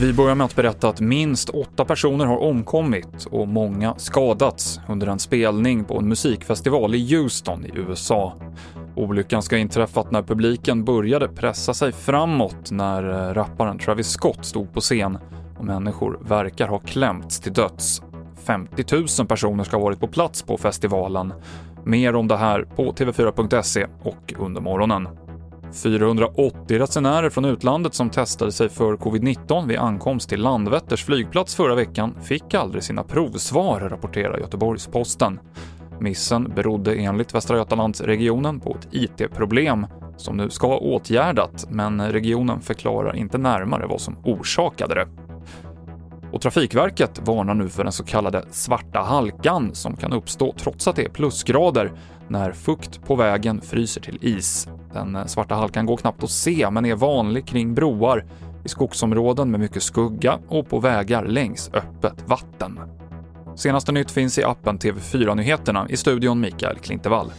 Vi börjar med att berätta att minst åtta personer har omkommit och många skadats under en spelning på en musikfestival i Houston i USA. Olyckan ska ha inträffat när publiken började pressa sig framåt när eh, rapparen Travis Scott stod på scen och människor verkar ha klämts till döds. 50 000 personer ska ha varit på plats på festivalen. Mer om det här på TV4.se och under morgonen. 480 resenärer från utlandet som testade sig för covid-19 vid ankomst till Landvetters flygplats förra veckan fick aldrig sina provsvar, rapporterar Göteborgs-Posten. Missen berodde enligt Västra Götalandsregionen på ett IT-problem som nu ska vara åtgärdat, men regionen förklarar inte närmare vad som orsakade det. Och Trafikverket varnar nu för den så kallade svarta halkan som kan uppstå trots att det är plusgrader när fukt på vägen fryser till is. Den eh, svarta halkan går knappt att se men är vanlig kring broar, i skogsområden med mycket skugga och på vägar längs öppet vatten. Senaste nytt finns i appen TV4 Nyheterna i studion Mikael Klintevall.